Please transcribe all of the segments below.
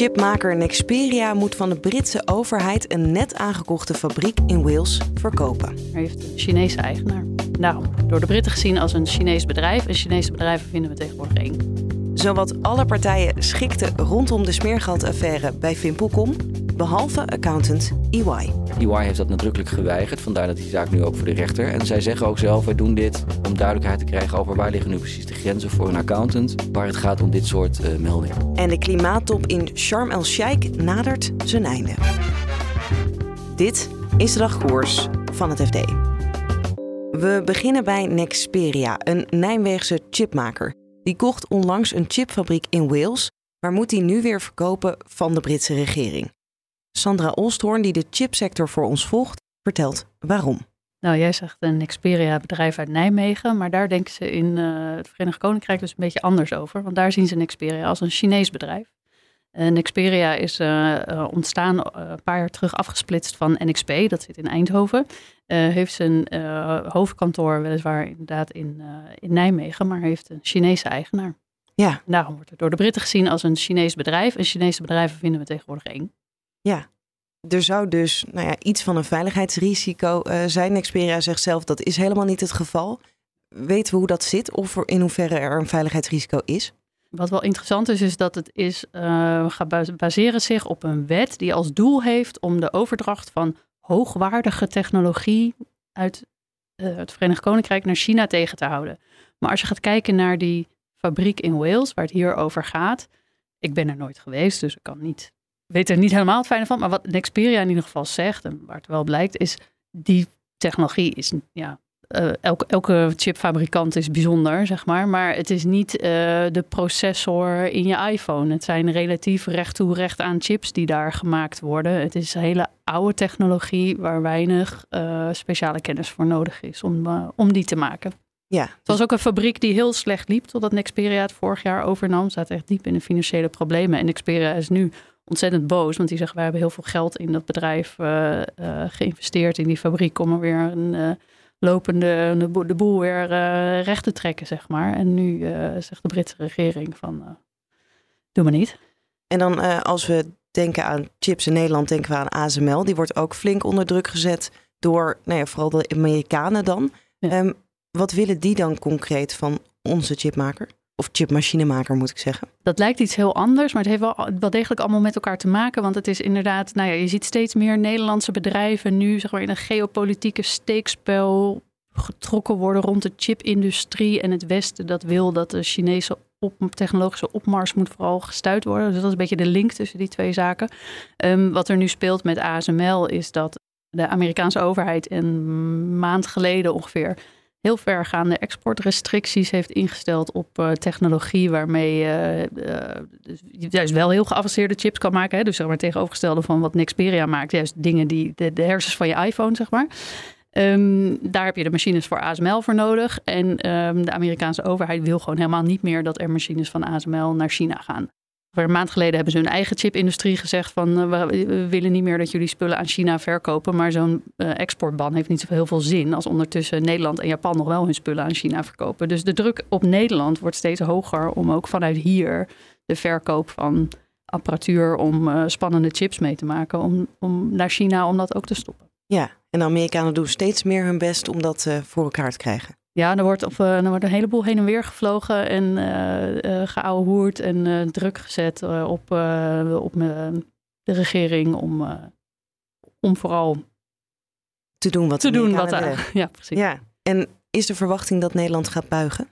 Chipmaker Nexperia moet van de Britse overheid een net aangekochte fabriek in Wales verkopen. Hij heeft een Chinese eigenaar. Daarom, door de Britten gezien als een Chinees bedrijf. En Chinese bedrijven vinden we tegenwoordig één. Zowat alle partijen schikten rondom de smeergeldaffaire bij Vimpelcom, behalve accountant EY. EY heeft dat nadrukkelijk geweigerd, vandaar dat die zaak nu ook voor de rechter. En zij zeggen ook zelf, wij doen dit om duidelijkheid te krijgen over waar liggen nu precies de grenzen voor een accountant, waar het gaat om dit soort uh, meldingen. En de klimaattop in Sharm el-Sheikh nadert zijn einde. Dit is de dagkoers van het FD. We beginnen bij Nexperia, een Nijmeegse chipmaker. Die kocht onlangs een chipfabriek in Wales, maar moet die nu weer verkopen van de Britse regering. Sandra Olsthoorn, die de chipsector voor ons volgt, vertelt waarom. Nou, jij zegt een Xperia-bedrijf uit Nijmegen, maar daar denken ze in uh, het Verenigd Koninkrijk dus een beetje anders over. Want daar zien ze Nexperia als een Chinees bedrijf. En Nexperia is uh, ontstaan een paar jaar terug afgesplitst van NXP, dat zit in Eindhoven. heeft zijn hoofdkantoor weliswaar inderdaad in, in Nijmegen, maar heeft een Chinese eigenaar. Ja. daarom wordt het door de Britten gezien als een Chinees bedrijf. En Chinese bedrijven vinden we tegenwoordig één. Ja, er zou dus nou ja, iets van een veiligheidsrisico uh, zijn. Experia zegt zelf dat is helemaal niet het geval. Weten we hoe dat zit of in hoeverre er een veiligheidsrisico is? Wat wel interessant is, is dat het is, uh, baseren zich op een wet die als doel heeft om de overdracht van hoogwaardige technologie uit uh, het Verenigd Koninkrijk naar China tegen te houden. Maar als je gaat kijken naar die fabriek in Wales, waar het hier over gaat, ik ben er nooit geweest, dus ik kan niet weet er niet helemaal het fijne van. Maar wat Nexperia in ieder geval zegt, en waar het wel blijkt, is die technologie is, ja, uh, elke, elke chipfabrikant is bijzonder, zeg maar. Maar het is niet uh, de processor in je iPhone. Het zijn relatief recht toe recht aan chips die daar gemaakt worden. Het is hele oude technologie waar weinig uh, speciale kennis voor nodig is om, om die te maken. Ja. Het was ook een fabriek die heel slecht liep totdat Nexperia het vorig jaar overnam. Ze zaten echt diep in de financiële problemen. En Nexperia is nu ontzettend boos. Want die zeggen, wij hebben heel veel geld in dat bedrijf uh, uh, geïnvesteerd in die fabriek om er weer een uh, lopende de, boel, de boel weer recht te trekken, zeg maar. En nu zegt de Britse regering van, doe maar niet. En dan als we denken aan chips in Nederland, denken we aan ASML. Die wordt ook flink onder druk gezet door, nou ja, vooral de Amerikanen dan. Ja. Um, wat willen die dan concreet van onze chipmaker? Of chipmachinemaker moet ik zeggen. Dat lijkt iets heel anders, maar het heeft wel, wel degelijk allemaal met elkaar te maken. Want het is inderdaad, nou ja, je ziet steeds meer Nederlandse bedrijven nu zeg maar, in een geopolitieke steekspel getrokken worden rond de chipindustrie. En het Westen dat wil dat de Chinese op, technologische opmars moet vooral gestuurd worden. Dus dat is een beetje de link tussen die twee zaken. Um, wat er nu speelt met ASML is dat de Amerikaanse overheid een maand geleden ongeveer heel vergaande exportrestricties heeft ingesteld op uh, technologie waarmee uh, juist wel heel geavanceerde chips kan maken. Hè? Dus zeg maar tegenovergestelde van wat Nexperia maakt. Juist dingen die de, hersens van je iPhone, zeg maar. Um, daar heb je de machines voor ASML voor nodig. En um, de Amerikaanse overheid wil gewoon helemaal niet meer dat er machines van ASML naar China gaan. Een maand geleden hebben ze hun eigen chipindustrie gezegd van uh, we willen niet meer dat jullie spullen aan China verkopen. Maar zo'n uh, exportban heeft niet zo heel veel zin als ondertussen Nederland en Japan nog wel hun spullen aan China verkopen. Dus de druk op Nederland wordt steeds hoger om ook vanuit hier de verkoop van apparatuur om uh, spannende chips mee te maken. Om, om naar China om dat ook te stoppen. Ja, en de Amerikanen doen steeds meer hun best om dat voor elkaar te krijgen. Ja, er wordt, op, uh, er wordt een heleboel heen en weer gevlogen en uh, uh, geouwehoerd en druk gezet op, op de regering om, om vooral te doen wat te doen wat Ja, precies. Ja. En is de verwachting dat Nederland gaat buigen?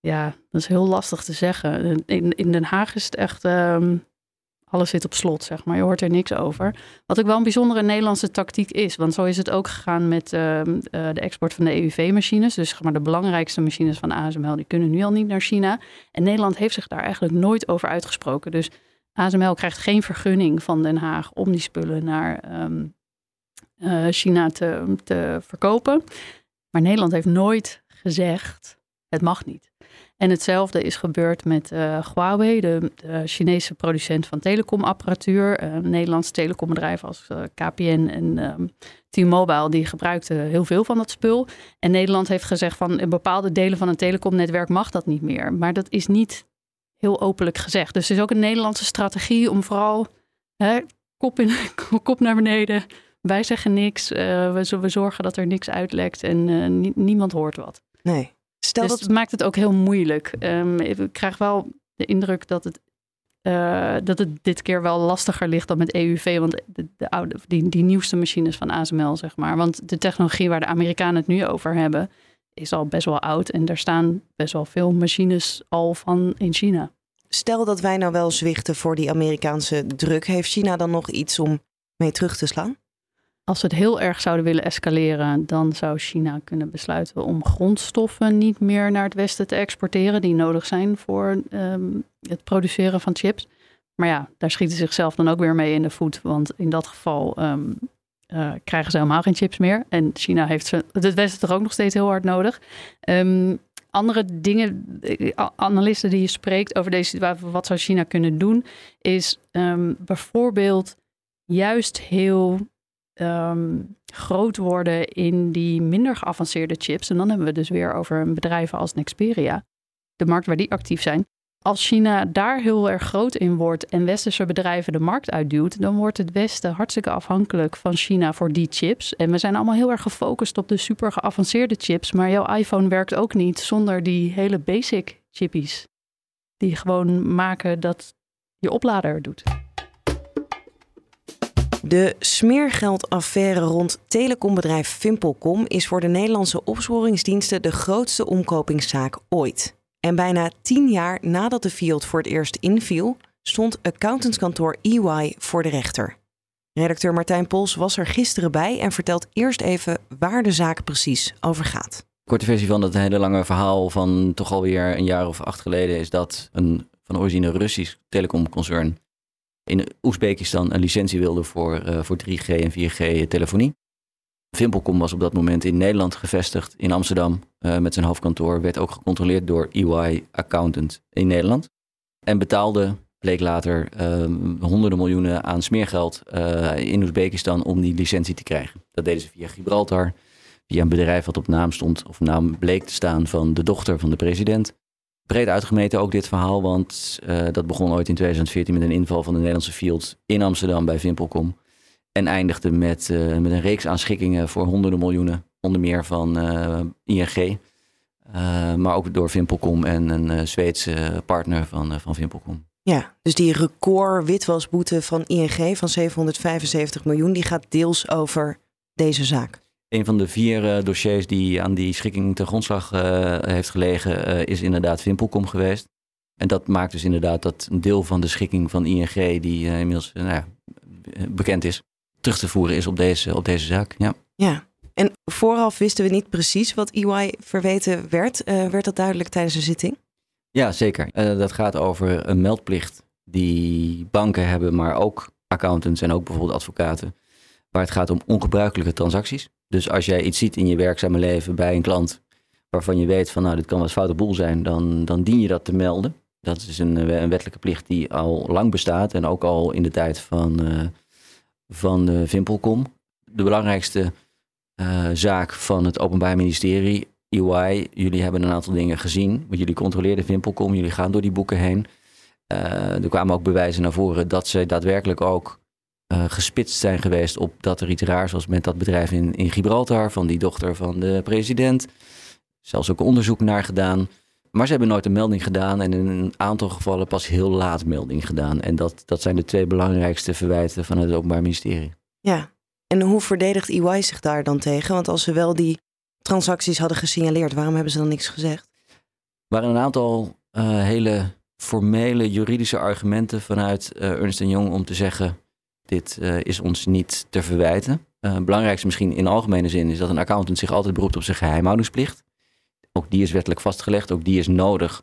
Ja, dat is heel lastig te zeggen. In, in Den Haag is het echt um, alles zit op slot, zeg maar. Je hoort er niks over. Wat ook wel een bijzondere Nederlandse tactiek is. Want zo is het ook gegaan met ehm, eh, de export van de EUV-machines. Dus zeg maar, de belangrijkste machines van ASML, die kunnen nu al niet naar China. En Nederland heeft zich daar eigenlijk nooit over uitgesproken. Dus ASML krijgt geen vergunning van Den Haag om die spullen naar ehm, eh, China te, te verkopen. Maar Nederland heeft nooit gezegd, het mag niet. En hetzelfde is gebeurd met uh, Huawei, de, de, Chinese producent van telecomapparatuur. Uh, een Nederlands telecombedrijf als uh, KPN en um, T-Mobile, die gebruikten heel veel van dat spul. En Nederland heeft gezegd van in bepaalde delen van een telecomnetwerk mag dat niet meer. Maar dat is niet heel openlijk gezegd. Dus het is ook een Nederlandse strategie om vooral hè, kop, in, kop naar beneden. Wij zeggen niks. we, we zorgen dat er niks uitlekt en niemand hoort wat. Nee. Stel dus dat het maakt het ook heel moeilijk. Um, ik krijg wel de indruk dat het, uh, dat het dit keer wel lastiger ligt dan met EUV. Want de, de oude, die, die nieuwste machines van ASML, zeg maar. Want de technologie waar de Amerikanen het nu over hebben, is al best wel oud. En daar staan best wel veel machines al van in China. Stel dat wij nou wel zwichten voor die Amerikaanse druk. Heeft China dan nog iets om mee terug te slaan? Als ze het heel erg zouden willen escaleren, dan zou China kunnen besluiten om grondstoffen niet meer naar het Westen te exporteren, die nodig zijn voor um, het produceren van chips. Maar ja, daar schieten ze zichzelf dan ook weer mee in de voet, want in dat geval um, uh, krijgen ze helemaal geen chips meer. En China heeft het Westen toch ook nog steeds heel hard nodig. Um, andere dingen, analisten die je spreekt over deze situatie, wat zou China kunnen doen, is bijvoorbeeld juist heel um, groot worden in die minder geavanceerde chips. En dan hebben we dus weer over bedrijven als Nexperia, de markt waar die actief zijn. Als China daar heel erg groot in wordt en westerse bedrijven de markt uitduwt, dan wordt het Westen hartstikke afhankelijk van China voor die chips. En we zijn allemaal heel erg gefocust op de super geavanceerde chips, maar jouw iPhone werkt ook niet zonder die hele basic chippies. Die gewoon maken dat je oplader doet. De smeergeldaffaire rond telecombedrijf Vimpelcom is voor de Nederlandse opsporingsdiensten de grootste omkopingszaak ooit. En bijna tien jaar nadat de field voor het eerst inviel, stond accountantskantoor EY voor de rechter. Redacteur Martijn Pols was er gisteren bij en vertelt eerst even waar de zaak precies over gaat. Korte versie van dat hele lange verhaal van toch alweer een jaar of acht geleden is dat een van origine Russisch telecomconcern in Oezbekistan een licentie wilde voor, uh, voor 3G en 4G telefonie. Vimpelcom was op dat moment in Nederland gevestigd, in Amsterdam, uh, met zijn hoofdkantoor. Werd ook gecontroleerd door EY Accountant in Nederland. En betaalde, bleek later, uh, honderden miljoenen aan smeergeld uh, in Oezbekistan om die licentie te krijgen. Dat deden ze via Gibraltar, via een bedrijf wat op naam stond, of naam bleek te staan van de dochter van de president breed uitgemeten ook dit verhaal, want uh, dat begon ooit in 2014 met een inval van de Nederlandse Field in Amsterdam bij Vimpelcom. En eindigde met, uh, met een reeks aanschikkingen voor honderden miljoenen, onder meer van uh, ING. maar ook door Vimpelcom en een Zweedse partner van, van Vimpelcom. Ja, dus die record witwasboete van ING van 775 miljoen, die gaat deels over deze zaak. Een van de vier uh, dossiers die aan die schikking ten grondslag uh, heeft gelegen, uh, is inderdaad Vimpelcom geweest. En dat maakt dus inderdaad dat een deel van de schikking van ING, die inmiddels nou bekend is, terug te voeren is op deze, op deze zaak. Ja. ja, en vooraf wisten we niet precies wat EY verweten werd. werd dat duidelijk tijdens de zitting? Ja, zeker. dat gaat over een meldplicht die banken hebben, maar ook accountants en ook bijvoorbeeld advocaten. Waar het gaat om ongebruikelijke transacties. Dus als jij iets ziet in je werkzame leven bij een klant waarvan je weet van nou dit kan wel foute boel zijn, dan, dan dien je dat te melden. Dat is een, eh, een wettelijke plicht die al lang bestaat en ook al in de tijd van, uh, van de Vimpelcom. De belangrijkste zaak van het Openbaar Ministerie, EY, jullie hebben een aantal dingen gezien. Want jullie controleerden Vimpelcom, jullie gaan door die boeken heen. Er kwamen ook bewijzen naar voren dat ze daadwerkelijk ook uh, gespitst zijn geweest op dat er iets raars was met dat bedrijf in, in Gibraltar, van die dochter van de president. Zelfs ook onderzoek naar gedaan. Maar ze hebben nooit een melding gedaan en in een aantal gevallen pas heel laat melding gedaan. En dat, dat zijn de twee belangrijkste verwijten van het Openbaar Ministerie. Ja, en hoe verdedigt EY zich daar dan tegen? Want als ze wel die transacties hadden gesignaleerd, waarom hebben ze dan niks gezegd? Er waren een aantal uh, hele formele juridische argumenten vanuit uh, Ernst Young om te zeggen: dit uh, is ons niet te verwijten. Uh, het belangrijkste misschien in algemene zin is dat een accountant zich altijd beroept op zijn geheimhoudingsplicht. Ook die is wettelijk vastgelegd, ook die is nodig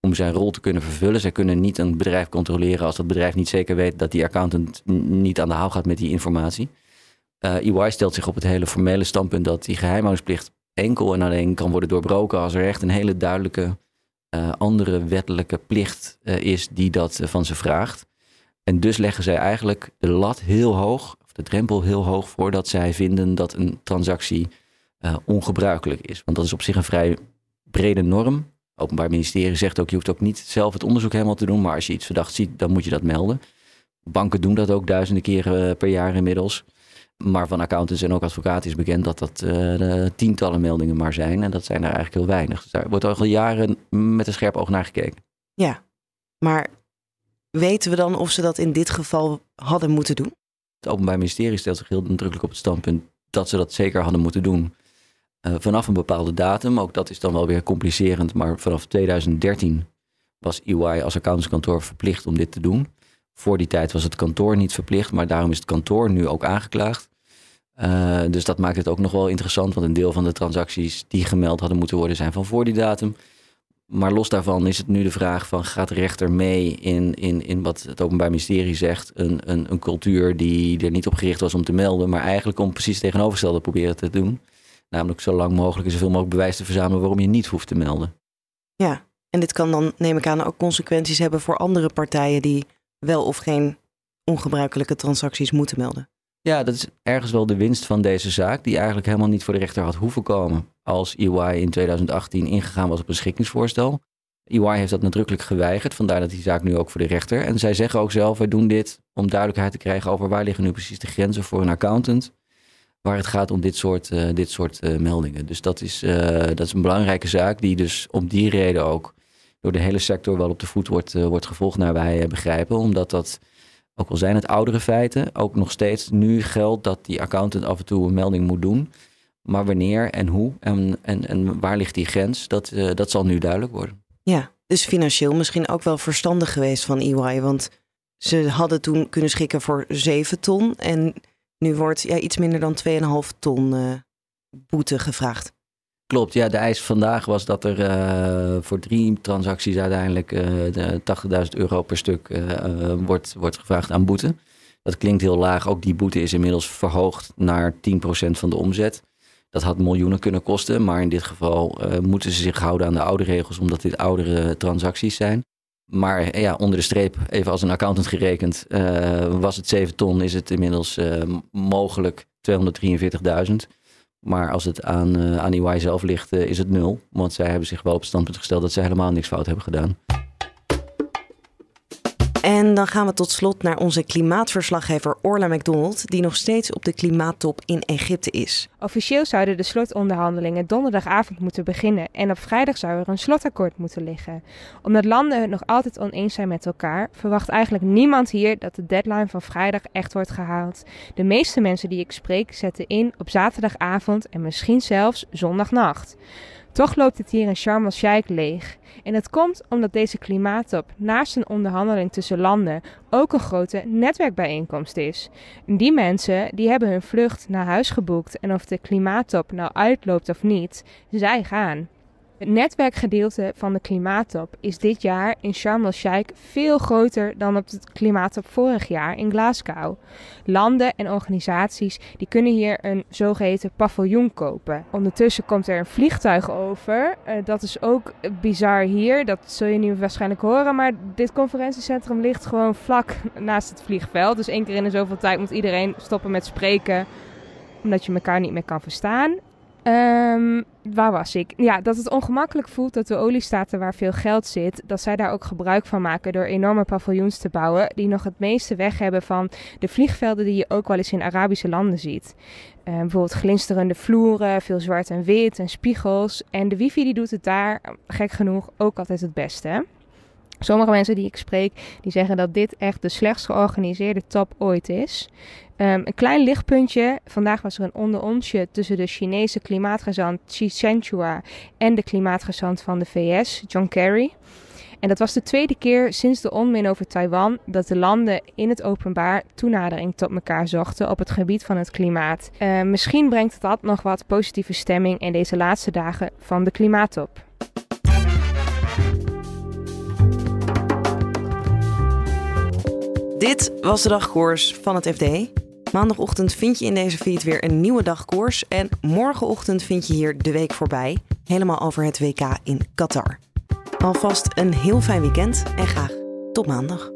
om zijn rol te kunnen vervullen. Zij kunnen niet een bedrijf controleren als dat bedrijf niet zeker weet dat die accountant niet aan de haal gaat met die informatie. Uh, EY stelt zich op het hele formele standpunt dat die geheimhoudingsplicht enkel en alleen kan worden doorbroken als er echt een hele duidelijke andere wettelijke plicht is die dat van ze vraagt. En dus leggen zij eigenlijk de lat heel hoog, of de drempel heel hoog, voordat zij vinden dat een transactie ongebruikelijk is. Want dat is op zich een vrij brede norm. Openbaar Ministerie zegt ook, je hoeft ook niet zelf het onderzoek helemaal te doen, maar als je iets verdacht ziet, dan moet je dat melden. Banken doen dat ook duizenden keren per jaar inmiddels. Maar van accountants en ook advocaten is bekend dat dat uh, tientallen meldingen maar zijn. En dat zijn er eigenlijk heel weinig. Dus daar wordt al jaren met een scherp oog naar gekeken. Ja, maar weten we dan of ze dat in dit geval hadden moeten doen? Het Openbaar Ministerie stelt zich heel nadrukkelijk op het standpunt dat ze dat zeker hadden moeten doen. Uh, vanaf een bepaalde datum, ook dat is dan wel weer complicerend, maar vanaf 2013 was EY als accountantskantoor verplicht om dit te doen. Voor die tijd was het kantoor niet verplicht, maar daarom is het kantoor nu ook aangeklaagd. Uh, dus dat maakt het ook nog wel interessant, want een deel van de transacties die gemeld hadden moeten worden zijn van voor die datum. Maar los daarvan is het nu de vraag van gaat de rechter mee in, in, in wat het Openbaar Ministerie zegt, een, een, een cultuur die er niet op gericht was om te melden, maar eigenlijk om precies tegenovergestelde proberen te doen. Namelijk zo lang mogelijk en zoveel mogelijk bewijs te verzamelen waarom je niet hoeft te melden. Ja, en dit kan dan, neem ik aan, ook consequenties hebben voor andere partijen die wel of geen ongebruikelijke transacties moeten melden. Ja, dat is ergens wel de winst van deze zaak, die eigenlijk helemaal niet voor de rechter had hoeven komen als EY in 2018 ingegaan was op een schikkingsvoorstel. EY heeft dat nadrukkelijk geweigerd, vandaar dat die zaak nu ook voor de rechter. En zij zeggen ook zelf, wij doen dit om duidelijkheid te krijgen over waar liggen nu precies de grenzen voor een accountant, waar het gaat om dit soort, uh, dit soort uh, meldingen. Dus dat is, uh, dat is een belangrijke zaak die dus om die reden ook door de hele sector wel op de voet wordt, wordt gevolgd naar wij begrijpen. Omdat dat, ook al zijn het oudere feiten, ook nog steeds nu geldt dat die accountant af en toe een melding moet doen. Maar wanneer en hoe en, en, en waar ligt die grens, dat, uh, dat zal nu duidelijk worden. Ja, dus financieel misschien ook wel verstandig geweest van EY. Want ze hadden toen kunnen schikken voor 7 ton. En nu wordt ja, iets minder dan 2,5 ton boete gevraagd. Klopt, ja, de eis vandaag was dat er uh, voor drie transacties uiteindelijk uh, 80.000 euro per stuk uh, wordt, wordt gevraagd aan boete. Dat klinkt heel laag, ook die boete is inmiddels verhoogd naar 10% van de omzet. Dat had miljoenen kunnen kosten, maar in dit geval moeten ze zich houden aan de oude regels, omdat dit oudere transacties zijn. Maar ja, onder de streep, even als een accountant gerekend, was het 7 ton, is het inmiddels mogelijk 243.000. Maar als het aan, uh, aan EY zelf ligt, uh, is het nul. Want zij hebben zich wel op standpunt gesteld dat ze helemaal niks fout hebben gedaan. En dan gaan we tot slot naar onze klimaatverslaggever Orla McDonald, die nog steeds op de klimaattop in Egypte is. Officieel zouden de slotonderhandelingen donderdagavond moeten beginnen en op vrijdag zou er een slotakkoord moeten liggen. Omdat landen het nog altijd oneens zijn met elkaar, verwacht eigenlijk niemand hier dat de deadline van vrijdag echt wordt gehaald. De meeste mensen die ik spreek zetten in op zaterdagavond en misschien zelfs zondagnacht. Toch loopt het hier in Sharm el-Sheikh leeg. En dat komt omdat deze klimaattop naast een onderhandeling tussen landen ook een grote netwerkbijeenkomst is. Die mensen die hebben hun vlucht naar huis geboekt en of de klimaattop nou uitloopt of niet, zij gaan. Het netwerkgedeelte van de klimaattop is dit jaar in Sharm el-Sheikh veel groter dan op de klimaattop vorig jaar in Glasgow. Landen en organisaties die kunnen hier een zogeheten paviljoen kopen. Ondertussen komt er een vliegtuig over. Uh, dat is ook bizar hier. Dat zul je nu waarschijnlijk horen. Maar dit conferentiecentrum ligt gewoon vlak naast het vliegveld. Dus één keer in zoveel tijd moet iedereen stoppen met spreken omdat je elkaar niet meer kan verstaan. Um, waar was ik? Ja, dat het ongemakkelijk voelt dat de oliestaten waar veel geld zit, dat zij daar ook gebruik van maken door enorme paviljoens te bouwen, die nog het meeste weg hebben van de vliegvelden die je ook wel eens in Arabische landen ziet. Uh, bijvoorbeeld glinsterende vloeren, veel zwart en wit en spiegels. En de wifi die doet het daar, gek genoeg, ook altijd het beste. Sommige mensen die ik spreek, die zeggen dat dit echt de slechtst georganiseerde top ooit is. Um, een klein lichtpuntje. Vandaag was er een onderontje tussen de Chinese klimaatgezant Xi Zhenhua en de klimaatgezant van de VS, John Kerry. En dat was de tweede keer sinds de onmin over Taiwan dat de landen in het openbaar toenadering tot elkaar zochten op het gebied van het klimaat. Uh, misschien brengt dat nog wat positieve stemming in deze laatste dagen van de klimaattop. Dit was de dagkoers van het FD. Maandagochtend vind je in deze feed weer een nieuwe dagkoers. En morgenochtend vind je hier de week voorbij. Helemaal over het WK in Qatar. Alvast een heel fijn weekend en graag tot maandag.